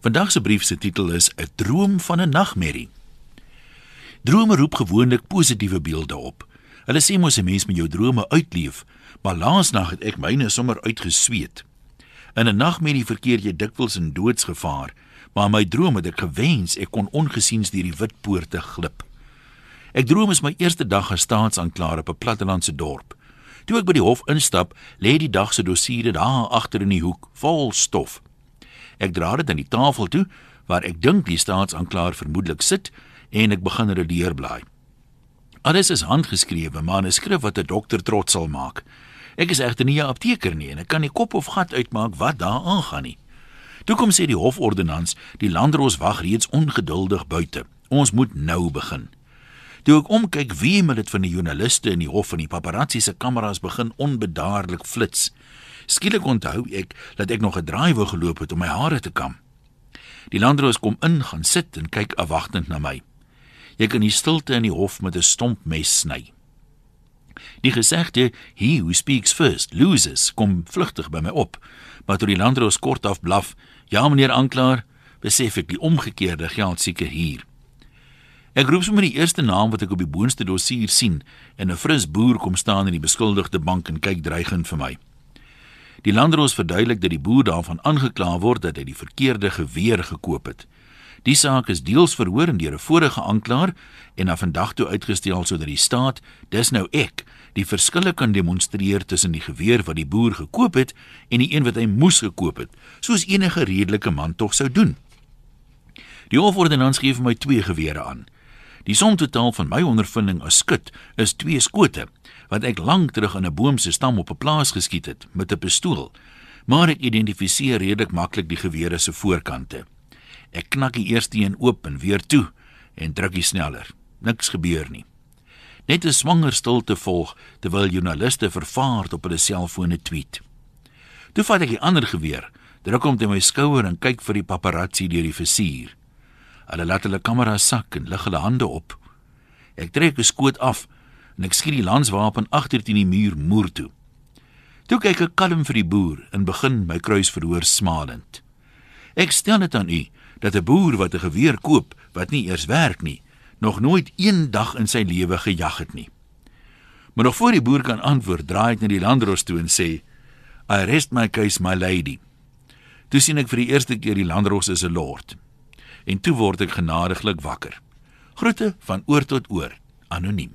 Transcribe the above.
Vandag se brief se titel is 'n droom van 'n nagmerrie. Drome roep gewoonlik positiewe beelde op. Hulle sê mos 'n mens moet jou drome uitleef, maar laasnag het ek myne sommer uitgesweet. In 'n nagmerrie verkeer jy dikwels in doodsgevaar, maar my droom het ek gewens ek kon ongesiens deur die wit poorte glip. Ek droom is my eerste dag as staatsaanklaer op 'n plattelandse dorp. Toe ek by die hof instap, lê die dag se dossiere daar agter in die hoek, vol stof. Ek dra dit aan die tafel toe waar ek dink die staatsaanklaer vermoedelik sit en ek begin redeer blaai. Alles is handgeskrewe, skrif wat 'n dokter trots sal maak. Ek is egter nie 'n apteker nie en ek kan nie kop of gat uitmaak wat daar aangaan nie. Toe kom sê die hofordonnans, die landros wag reeds ongeduldig buite. Ons moet nou begin. Toe ek omkyk, wie met dit van die joernaliste in die hof en die paparazzi se kameras begin onbedaarlik flits. Skielik onthou ek dat ek nog 'n draai wou geloop het om my hare te kam. Die landroos kom in, gaan sit en kyk afwagtend na my. Jy kan die stilte in die hof met 'n stomp mes sny. Die gesegde he who speaks first loses kom vlugtig by my op, maar toe die landroos kort af blaf, ja meneer aanklaer, besef ek die omgekeerde geld seker hier. Ek roep sommer die eerste naam wat ek op die boonste dossier sien en 'n fris boer kom staan in die beskuldigde bank en kyk dreigend vir my. Die landroos verduidelik dat die boer daarvan aangekla word dat hy die verkeerde geweer gekoop het. Die saak is deels verhoor deur 'n vorige aanklaer en na vandag toe uitgestel sodat die staat, dis nou ek, die verskille kan demonstreer tussen die geweer wat die boer gekoop het en die een wat hy moes gekoop het, soos enige redelike man tog sou doen. Die hofordonnans gee vir my twee gewere aan. Die som totaal van my ondervinding as skut is twee skote wat ek lank terug in 'n boom se stam op 'n plaas geskiet het met 'n pistool. Maar ek identifiseer redelik maklik die gewere se voorkante. Ek knak die eerste een oop en weer toe en druk die sneller. Niks gebeur nie. Net 'n swanger stilte volg terwyl joernaliste vervaard op hulle selfone tweet. Toe vat ek die ander geweer, druk hom teen my skouer en kyk vir die paparazzi deur die venster. Hulle laat hulle kamera sak en lig hulle hande op. Ek trek 'n skoot af en ek skiet die lanswapen agter teen die muur moer toe. Toe kyk ek kalm vir die boer en begin my kruisverhoor smalend. Ek stel dit aan u dat 'n boer wat 'n geweer koop wat nie eers werk nie, nog nooit een dag in sy lewe gejag het nie. Maar nog voor die boer kan antwoord, draai ek na die landros toe en sê: "I rest my case, my lady." Toe sien ek vir die eerste keer die landros is 'n lord. En toe word ek genadiglik wakker. Groete van oor tot oor, anoniem.